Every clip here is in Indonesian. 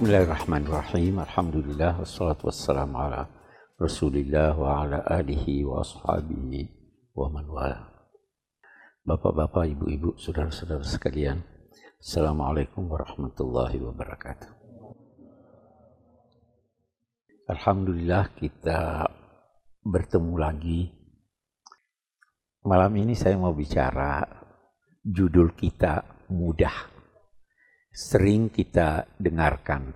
Bismillahirrahmanirrahim. Alhamdulillah wassalatu wassalamu ala Rasulillah wa ala alihi wa ashabihi wa man wala. Bapak-bapak, ibu-ibu, saudara-saudara sekalian, Assalamualaikum warahmatullahi wabarakatuh. Alhamdulillah kita bertemu lagi. Malam ini saya mau bicara judul kita mudah sering kita dengarkan.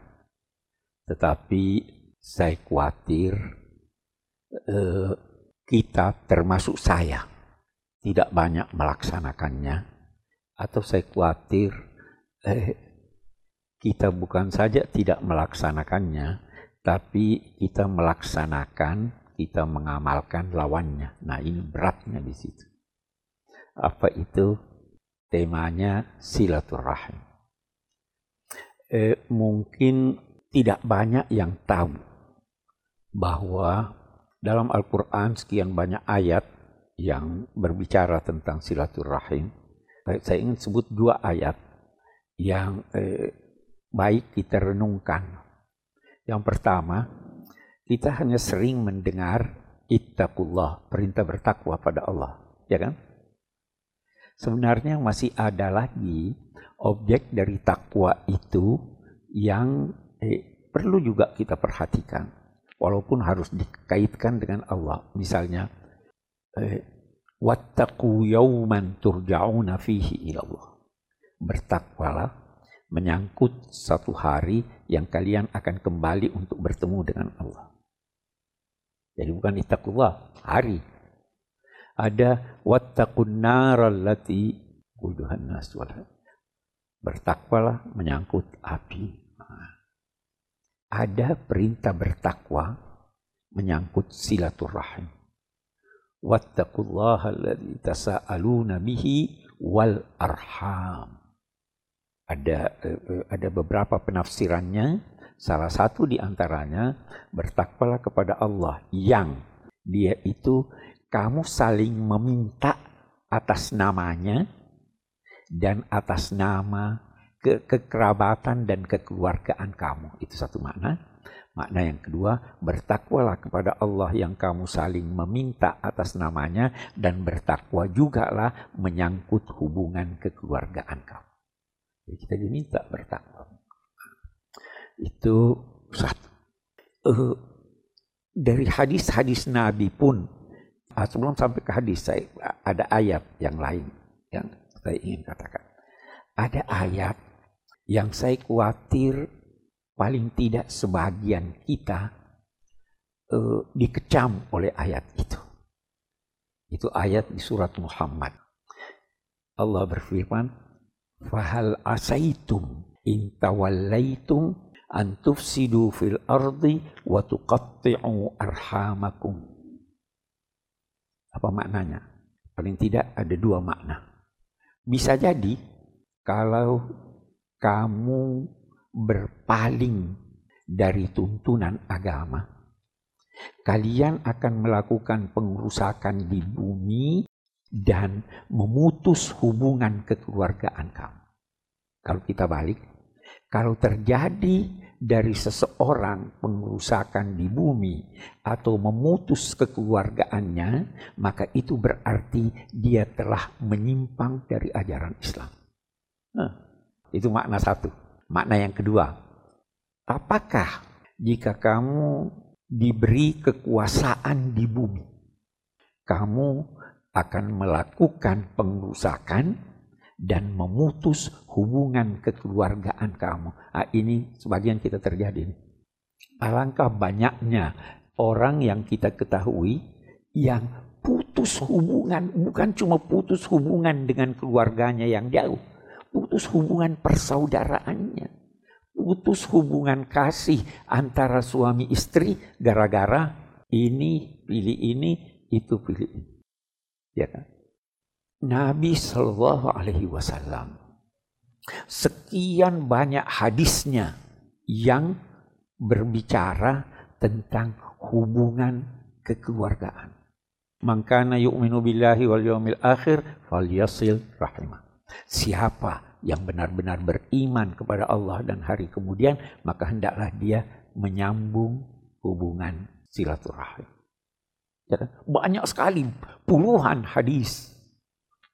Tetapi saya khawatir eh, kita termasuk saya tidak banyak melaksanakannya atau saya khawatir eh, kita bukan saja tidak melaksanakannya tapi kita melaksanakan kita mengamalkan lawannya. Nah, ini beratnya di situ. Apa itu? Temanya silaturahim eh, mungkin tidak banyak yang tahu bahwa dalam Al-Quran sekian banyak ayat yang berbicara tentang silaturahim. Saya ingin sebut dua ayat yang eh, baik kita renungkan. Yang pertama, kita hanya sering mendengar ittaqullah, perintah bertakwa pada Allah, ya kan? Sebenarnya masih ada lagi objek dari takwa itu yang eh, perlu juga kita perhatikan. Walaupun harus dikaitkan dengan Allah. Misalnya, eh, wattaqu yawman turja'una fihi ilallah. Bertakwalah menyangkut satu hari yang kalian akan kembali untuk bertemu dengan Allah. Jadi bukan ittaqullah, hari. Ada wattaqun narallati quduhan nas Bertakwalah menyangkut api. Ada perintah bertakwa menyangkut silaturahim. Wattaqullaha alladhi tasa'aluna bihi wal arham. Ada eh, ada beberapa penafsirannya. Salah satu di antaranya bertakwalah kepada Allah yang dia itu kamu saling meminta atas namanya dan atas nama ke kekerabatan dan kekeluargaan kamu. Itu satu makna. Makna yang kedua, bertakwalah kepada Allah yang kamu saling meminta atas namanya dan bertakwa juga lah menyangkut hubungan kekeluargaan kamu. Jadi kita diminta bertakwa. Itu satu. Uh, dari hadis-hadis Nabi pun, sebelum sampai ke hadis, saya ada ayat yang lain yang saya ingin katakan. Ada ayat yang saya khawatir paling tidak sebagian kita uh, dikecam oleh ayat itu. Itu ayat di surat Muhammad. Allah berfirman, "Fahal asaitum in tawallaitum an tufsidu fil ardi wa tuqatti'u arhamakum." Apa maknanya? Paling tidak ada dua makna. Bisa jadi kalau kamu berpaling dari tuntunan agama, kalian akan melakukan pengurusakan di bumi dan memutus hubungan kekeluargaan kamu. Kalau kita balik, kalau terjadi dari seseorang pengurusakan di bumi atau memutus kekeluargaannya, maka itu berarti dia telah menyimpang dari ajaran Islam. Nah, itu makna satu. Makna yang kedua, apakah jika kamu diberi kekuasaan di bumi, kamu akan melakukan pengurusakan dan memutus hubungan kekeluargaan kamu. Nah, ini sebagian kita terjadi. Alangkah banyaknya orang yang kita ketahui yang putus hubungan, bukan cuma putus hubungan dengan keluarganya yang jauh, putus hubungan persaudaraannya, putus hubungan kasih antara suami istri gara-gara ini pilih ini, itu pilih ini. Ya kan? Nabi Shallallahu Alaihi Wasallam sekian banyak hadisnya yang berbicara tentang hubungan kekeluargaan. Mangkana yu'minu billahi wal yawmil akhir falyasil rahimah. Siapa yang benar-benar beriman kepada Allah dan hari kemudian, maka hendaklah dia menyambung hubungan silaturahim. Ya kan? Banyak sekali, puluhan hadis,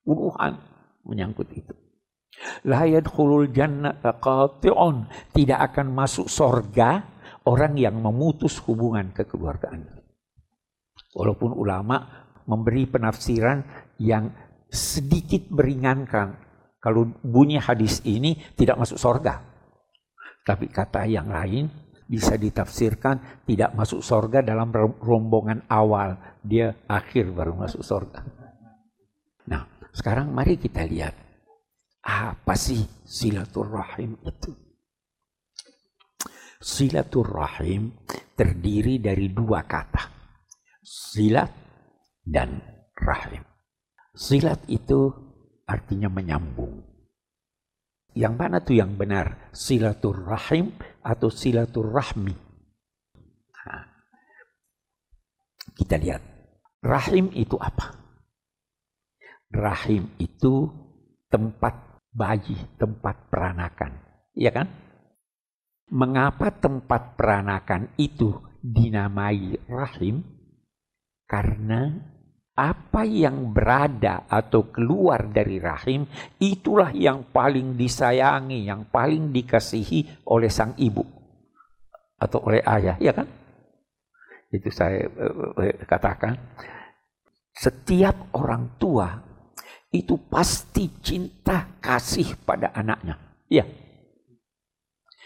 puluhan menyangkut itu. La yadkhulul jannata qati'un. Tidak akan masuk sorga orang yang memutus hubungan kekeluargaan. Walaupun ulama memberi penafsiran yang sedikit meringankan. Kalau bunyi hadis ini tidak masuk sorga. Tapi kata yang lain bisa ditafsirkan tidak masuk sorga dalam rombongan awal. Dia akhir baru masuk sorga. Sekarang mari kita lihat. Apa sih silaturahim itu? Silaturahim terdiri dari dua kata. Silat dan rahim. Silat itu artinya menyambung. Yang mana tuh yang benar? Silaturrahim atau silaturrahmi? Nah, kita lihat. Rahim itu apa? Rahim itu tempat bayi, tempat peranakan. Iya kan? Mengapa tempat peranakan itu dinamai rahim? Karena apa yang berada atau keluar dari rahim itulah yang paling disayangi, yang paling dikasihi oleh sang ibu atau oleh ayah, ya kan? Itu saya uh, katakan setiap orang tua itu pasti cinta kasih pada anaknya. Ya.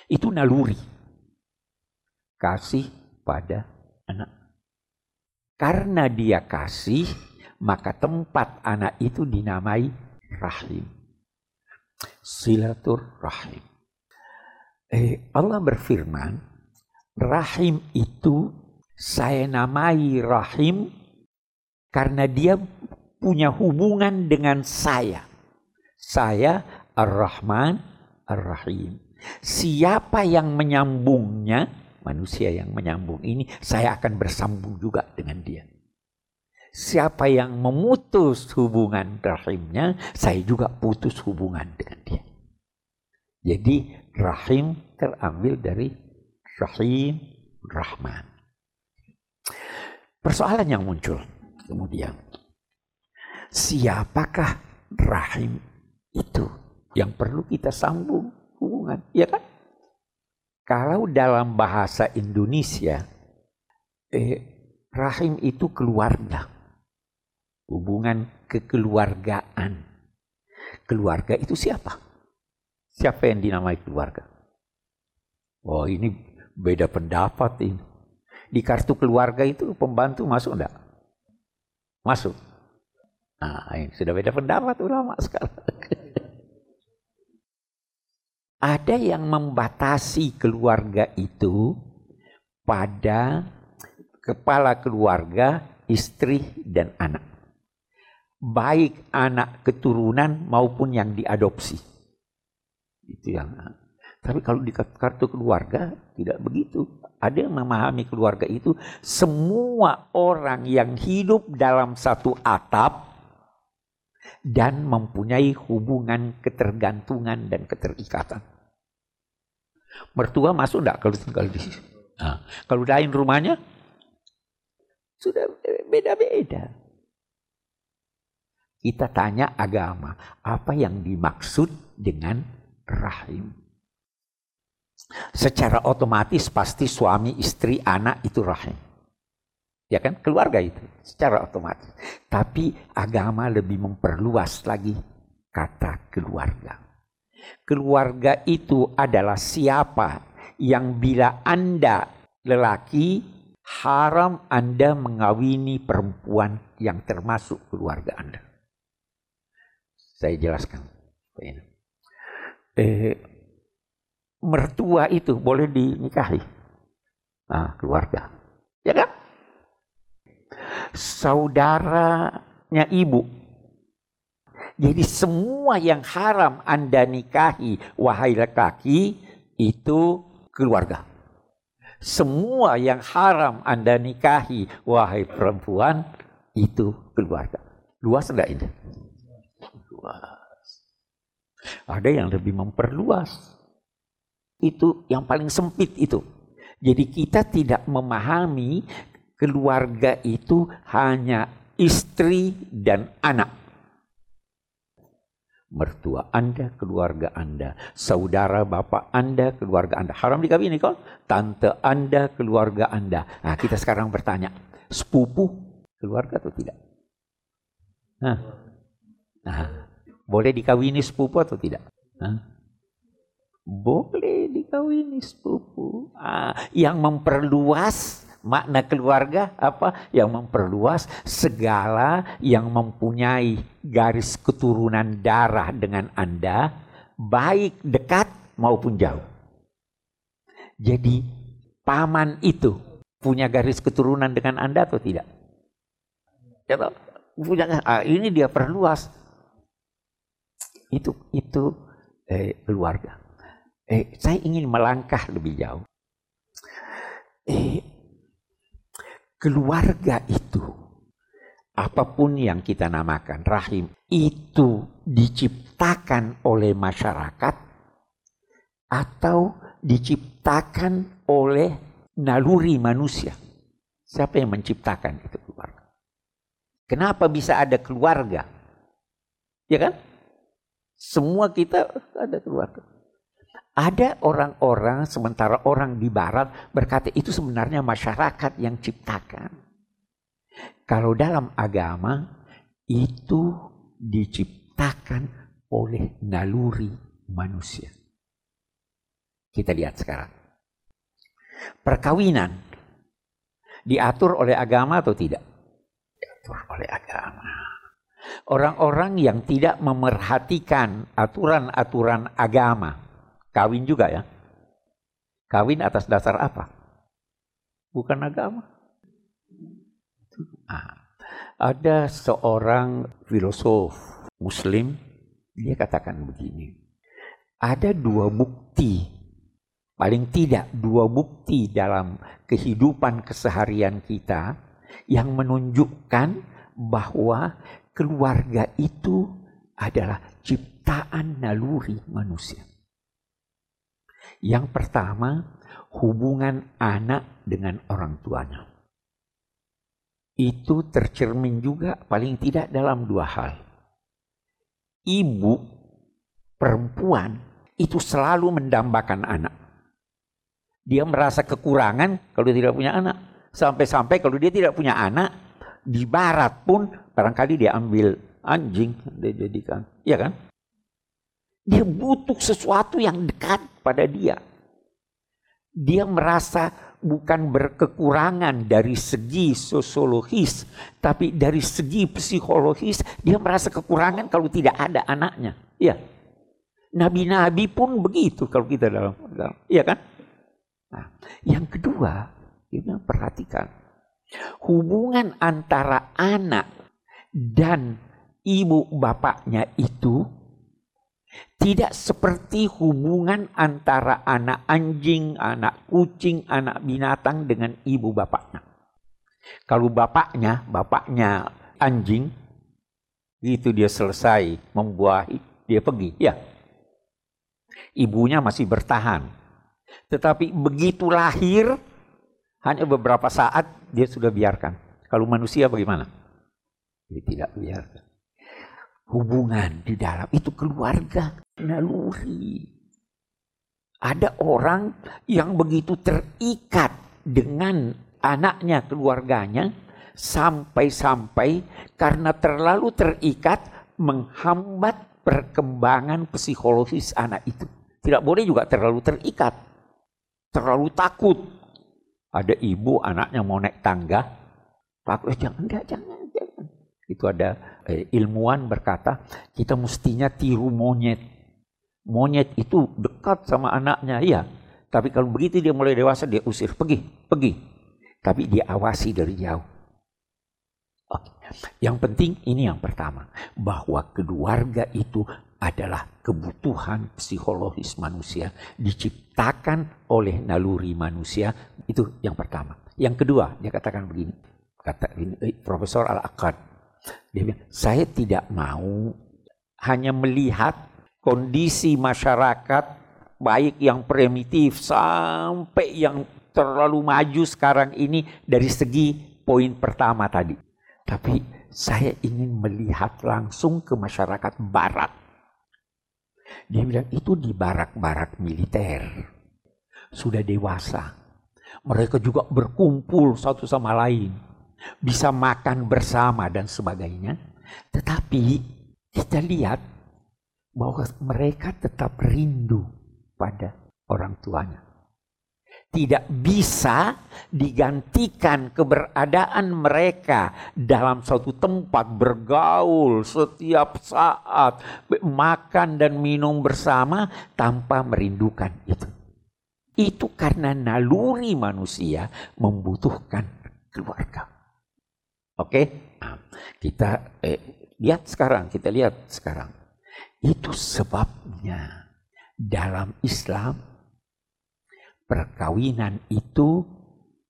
Itu naluri. Kasih pada anak. Karena dia kasih, maka tempat anak itu dinamai rahim. Silatur rahim. Eh, Allah berfirman, rahim itu saya namai rahim karena dia punya hubungan dengan saya. Saya Ar-Rahman Ar-Rahim. Siapa yang menyambungnya, manusia yang menyambung ini, saya akan bersambung juga dengan dia. Siapa yang memutus hubungan rahimnya, saya juga putus hubungan dengan dia. Jadi rahim terambil dari rahim rahman. Persoalan yang muncul kemudian, siapakah rahim itu yang perlu kita sambung hubungan, ya kan? Kalau dalam bahasa Indonesia, eh, rahim itu keluarga. Hubungan kekeluargaan. Keluarga itu siapa? Siapa yang dinamai keluarga? Oh ini beda pendapat ini. Di kartu keluarga itu pembantu masuk enggak? Masuk. Nah, sudah beda pendapat ulama sekarang. ada yang membatasi keluarga itu pada kepala keluarga, istri dan anak. Baik anak keturunan maupun yang diadopsi. Itu yang tapi kalau di kartu keluarga tidak begitu. Ada yang memahami keluarga itu semua orang yang hidup dalam satu atap dan mempunyai hubungan ketergantungan dan keterikatan. Mertua masuk enggak kalau tinggal di sini? Nah, kalau lain rumahnya sudah beda-beda. Kita tanya agama, apa yang dimaksud dengan rahim? Secara otomatis pasti suami, istri, anak itu rahim. Ya kan? Keluarga itu secara otomatis. Tapi agama lebih memperluas lagi kata keluarga. Keluarga itu adalah siapa yang bila Anda lelaki haram Anda mengawini perempuan yang termasuk keluarga Anda. Saya jelaskan. Eh, mertua itu boleh dinikahi. Nah, keluarga. Ya kan? Saudaranya ibu jadi semua yang haram Anda nikahi, wahai laki-laki, itu keluarga. Semua yang haram Anda nikahi, wahai perempuan, itu keluarga. Luas enggak ini? Luas. Ada yang lebih memperluas. Itu yang paling sempit itu. Jadi kita tidak memahami keluarga itu hanya istri dan anak. Mertua Anda, keluarga Anda. Saudara bapak Anda, keluarga Anda. Haram dikawini kok. Tante Anda, keluarga Anda. Nah kita sekarang bertanya. Sepupu keluarga atau tidak? Nah, nah boleh dikawini sepupu atau tidak? Nah, boleh dikawini sepupu. Ah, yang memperluas makna keluarga apa yang memperluas segala yang mempunyai garis keturunan darah dengan Anda baik dekat maupun jauh. Jadi paman itu punya garis keturunan dengan Anda atau tidak? Ya, punya ah, ini dia perluas. Itu itu eh, keluarga. Eh, saya ingin melangkah lebih jauh. Eh, keluarga itu, apa pun yang kita namakan rahim, itu diciptakan oleh masyarakat atau diciptakan oleh naluri manusia. Siapa yang menciptakan itu keluarga? Kenapa bisa ada keluarga? Ya kan? Semua kita ada keluarga. Ada orang-orang sementara orang di barat berkata itu sebenarnya masyarakat yang ciptakan. Kalau dalam agama itu diciptakan oleh naluri manusia. Kita lihat sekarang. Perkawinan diatur oleh agama atau tidak? Diatur oleh agama. Orang-orang yang tidak memerhatikan aturan-aturan agama, Kawin juga ya. Kawin atas dasar apa? Bukan agama. Ah, ada seorang filosof muslim, dia katakan begini. Ada dua bukti, paling tidak dua bukti dalam kehidupan keseharian kita yang menunjukkan bahwa keluarga itu adalah ciptaan naluri manusia. Yang pertama, hubungan anak dengan orang tuanya. Itu tercermin juga paling tidak dalam dua hal. Ibu perempuan itu selalu mendambakan anak. Dia merasa kekurangan kalau tidak punya anak. Sampai-sampai kalau dia tidak punya anak, di barat pun barangkali dia ambil anjing, dia jadikan. Iya kan? Dia butuh sesuatu yang dekat pada dia. Dia merasa bukan berkekurangan dari segi sosiologis, tapi dari segi psikologis dia merasa kekurangan kalau tidak ada anaknya. Iya. Nabi-nabi pun begitu kalau kita dalam, dalam iya kan? Nah, yang kedua, kita perhatikan hubungan antara anak dan ibu bapaknya itu tidak seperti hubungan antara anak anjing, anak kucing, anak binatang dengan ibu bapaknya. Kalau bapaknya, bapaknya anjing, itu dia selesai membuahi, dia pergi. Ya, ibunya masih bertahan. Tetapi begitu lahir, hanya beberapa saat dia sudah biarkan. Kalau manusia bagaimana? Dia tidak biarkan hubungan di dalam itu keluarga naluri. Ada orang yang begitu terikat dengan anaknya, keluarganya, sampai-sampai karena terlalu terikat menghambat perkembangan psikologis anak itu. Tidak boleh juga terlalu terikat, terlalu takut. Ada ibu anaknya mau naik tangga, takut jangan, enggak, jangan, jangan. Itu ada eh, ilmuwan berkata, kita mestinya tiru monyet. Monyet itu dekat sama anaknya, iya. Tapi kalau begitu dia mulai dewasa, dia usir, pergi, pergi. Tapi dia awasi dari jauh. Oke. Yang penting ini yang pertama, bahwa keluarga itu adalah kebutuhan psikologis manusia diciptakan oleh naluri manusia itu yang pertama. Yang kedua dia katakan begini, kata ini, eh, Profesor Al Aqad dia bilang, saya tidak mau hanya melihat kondisi masyarakat baik yang primitif sampai yang terlalu maju sekarang ini dari segi poin pertama tadi. Tapi saya ingin melihat langsung ke masyarakat barat. Dia bilang itu di barak-barak militer. Sudah dewasa. Mereka juga berkumpul satu sama lain. Bisa makan bersama dan sebagainya. Tetapi kita lihat bahwa mereka tetap rindu pada orang tuanya. Tidak bisa digantikan keberadaan mereka dalam suatu tempat bergaul setiap saat, makan dan minum bersama tanpa merindukan itu. Itu karena naluri manusia membutuhkan keluarga. Oke, nah, kita eh, lihat sekarang, kita lihat sekarang itu sebabnya dalam Islam perkawinan itu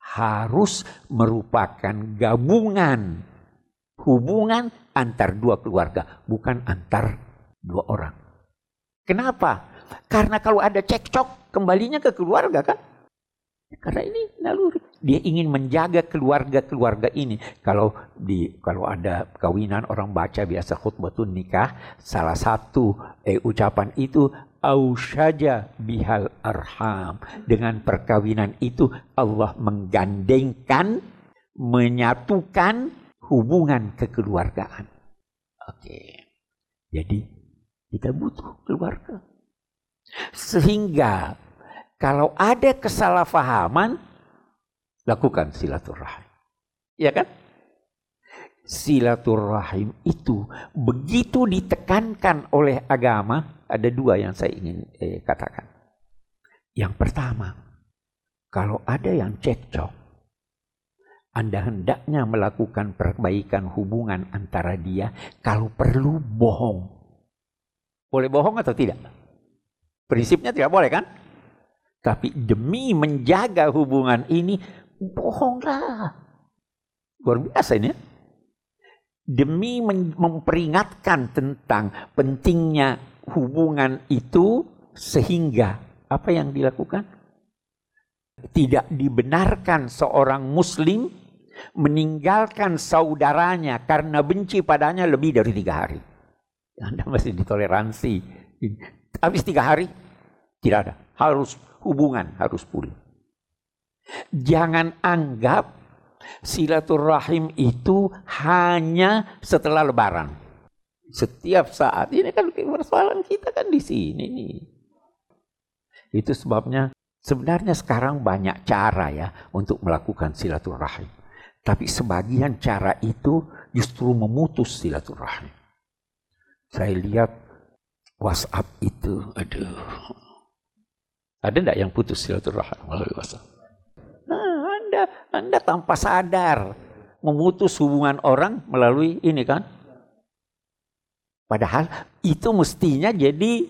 harus merupakan gabungan hubungan antar dua keluarga, bukan antar dua orang. Kenapa? Karena kalau ada cekcok, kembalinya ke keluarga kan? Karena ini naluri dia ingin menjaga keluarga-keluarga ini. Kalau di kalau ada kawinan orang baca biasa khutbatun nikah, salah satu eh, ucapan itu aushaja bihal arham. Dengan perkawinan itu Allah menggandengkan, menyatukan hubungan kekeluargaan. Oke. Jadi kita butuh keluarga. Sehingga kalau ada kesalahpahaman, lakukan silaturahim. Ya kan? Silaturahim itu begitu ditekankan oleh agama, ada dua yang saya ingin eh, katakan. Yang pertama, kalau ada yang cekcok, Anda hendaknya melakukan perbaikan hubungan antara dia, kalau perlu bohong. Boleh bohong atau tidak? Prinsipnya tidak boleh kan? Tapi demi menjaga hubungan ini, bohonglah. Luar biasa ini ya. Demi memperingatkan tentang pentingnya hubungan itu sehingga apa yang dilakukan? Tidak dibenarkan seorang muslim meninggalkan saudaranya karena benci padanya lebih dari tiga hari. Anda masih ditoleransi. Habis tiga hari, tidak ada. Harus hubungan, harus pulih. Jangan anggap silaturahim itu hanya setelah lebaran. Setiap saat ini kan persoalan kita kan di sini nih. Itu sebabnya sebenarnya sekarang banyak cara ya untuk melakukan silaturahim. Tapi sebagian cara itu justru memutus silaturahim. Saya lihat WhatsApp itu, aduh. Ada enggak yang putus silaturahim melalui WhatsApp? Anda, tanpa sadar memutus hubungan orang melalui ini kan. Padahal itu mestinya jadi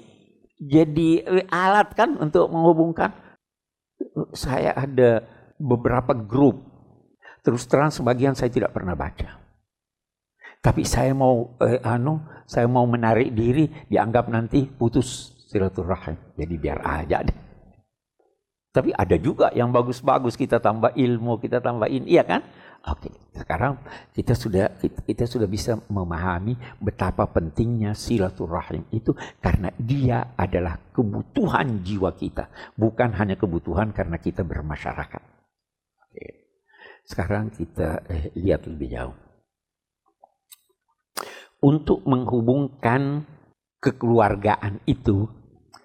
jadi alat kan untuk menghubungkan. Saya ada beberapa grup. Terus terang sebagian saya tidak pernah baca. Tapi saya mau eh, anu, saya mau menarik diri dianggap nanti putus silaturahim. Jadi biar aja deh. Tapi ada juga yang bagus-bagus kita tambah ilmu, kita tambahin, iya kan? Oke, sekarang kita sudah kita, sudah bisa memahami betapa pentingnya silaturahim itu karena dia adalah kebutuhan jiwa kita, bukan hanya kebutuhan karena kita bermasyarakat. Oke. Sekarang kita eh, lihat lebih jauh. Untuk menghubungkan kekeluargaan itu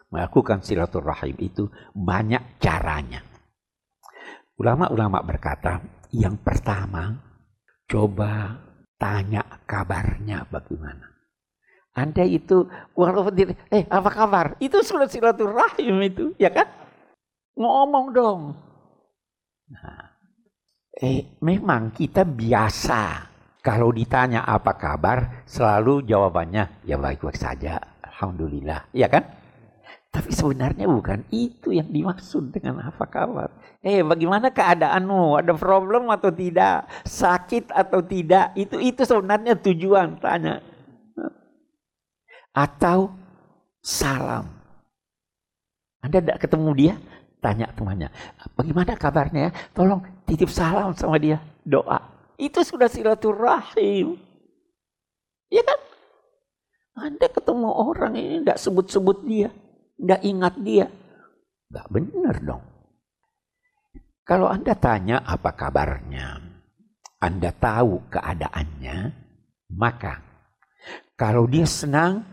melakukan silaturahim itu banyak caranya. Ulama-ulama berkata, yang pertama, coba tanya kabarnya bagaimana. Anda itu walaupun tidak, eh apa kabar? Itu sudah silaturahim itu, ya kan? Ngomong dong. Nah, eh memang kita biasa kalau ditanya apa kabar, selalu jawabannya ya baik-baik saja, alhamdulillah, ya kan? Tapi sebenarnya bukan itu yang dimaksud dengan apa kabar. Eh, bagaimana keadaanmu? Ada problem atau tidak? Sakit atau tidak? Itu itu sebenarnya tujuan tanya. Atau salam. Anda tidak ketemu dia, tanya temannya, bagaimana kabarnya? Tolong titip salam sama dia, doa. Itu sudah silaturahim. Ya kan? Anda ketemu orang ini tidak sebut-sebut dia, tidak ingat dia. Gak benar dong. Kalau Anda tanya apa kabarnya, Anda tahu keadaannya, maka kalau dia senang,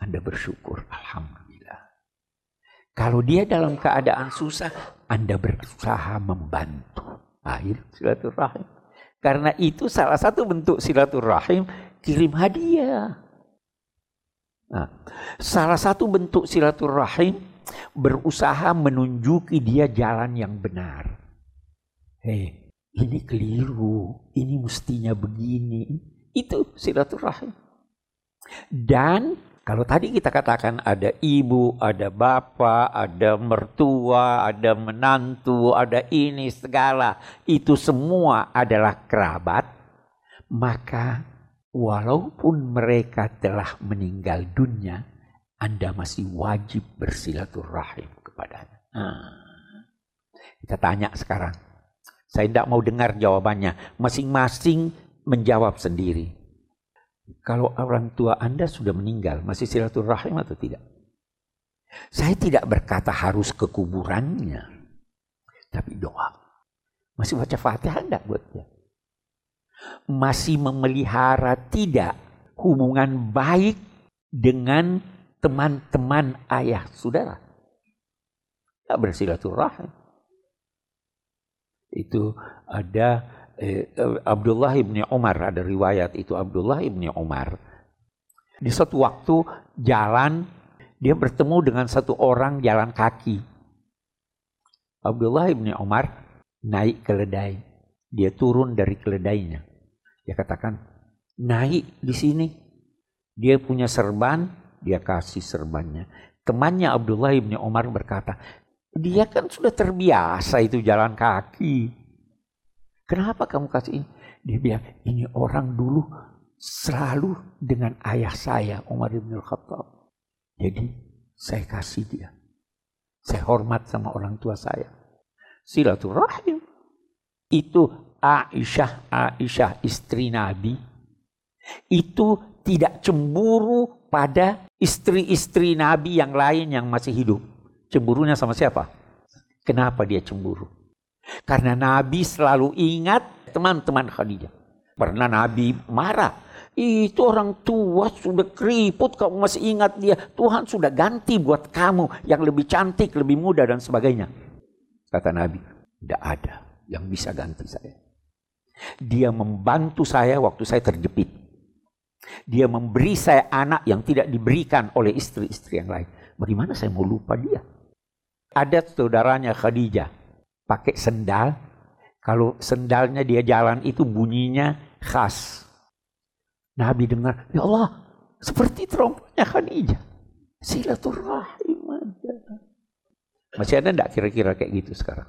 Anda bersyukur. Alhamdulillah. Kalau dia dalam keadaan susah, Anda berusaha membantu. Akhir silaturahim. Karena itu salah satu bentuk silaturahim, kirim hadiah. Nah, salah satu bentuk silaturahim berusaha menunjuki dia jalan yang benar. Hei, ini keliru, ini mestinya begini. Itu silaturahim. Dan kalau tadi kita katakan ada ibu, ada bapak, ada mertua, ada menantu, ada ini segala, itu semua adalah kerabat, maka walaupun mereka telah meninggal dunia, Anda masih wajib bersilaturahim kepadanya. Nah, kita tanya sekarang. Saya tidak mau dengar jawabannya. Masing-masing menjawab sendiri. Kalau orang tua Anda sudah meninggal, masih silaturahim atau tidak? Saya tidak berkata harus ke kuburannya. Tapi doa. Masih baca fatihah enggak buat dia? Masih memelihara tidak hubungan baik dengan teman-teman ayah saudara? Tidak bersilaturahim. Itu ada Eh, Abdullah ibni Umar ada riwayat itu Abdullah ibni Umar di suatu waktu jalan dia bertemu dengan satu orang jalan kaki Abdullah ibni Umar naik keledai dia turun dari keledainya dia katakan naik di sini dia punya serban dia kasih serbannya temannya Abdullah ibni Umar berkata dia kan sudah terbiasa itu jalan kaki Kenapa kamu kasih ini? Dia bilang, ini orang dulu selalu dengan ayah saya, Umar bin Khattab. Jadi saya kasih dia. Saya hormat sama orang tua saya. Silaturahim. Itu Aisyah, Aisyah istri Nabi. Itu tidak cemburu pada istri-istri Nabi yang lain yang masih hidup. Cemburunya sama siapa? Kenapa dia cemburu? Karena Nabi selalu ingat teman-teman Khadijah. Pernah Nabi marah. Itu orang tua sudah keriput, kamu masih ingat dia. Tuhan sudah ganti buat kamu yang lebih cantik, lebih muda dan sebagainya. Kata Nabi, tidak ada yang bisa ganti saya. Dia membantu saya waktu saya terjepit. Dia memberi saya anak yang tidak diberikan oleh istri-istri yang lain. Bagaimana saya mau lupa dia? Ada saudaranya Khadijah pakai sendal. Kalau sendalnya dia jalan itu bunyinya khas. Nabi dengar, ya Allah, seperti terompanya Khadijah. Silaturahim aja. Masih ada enggak kira-kira kayak gitu sekarang?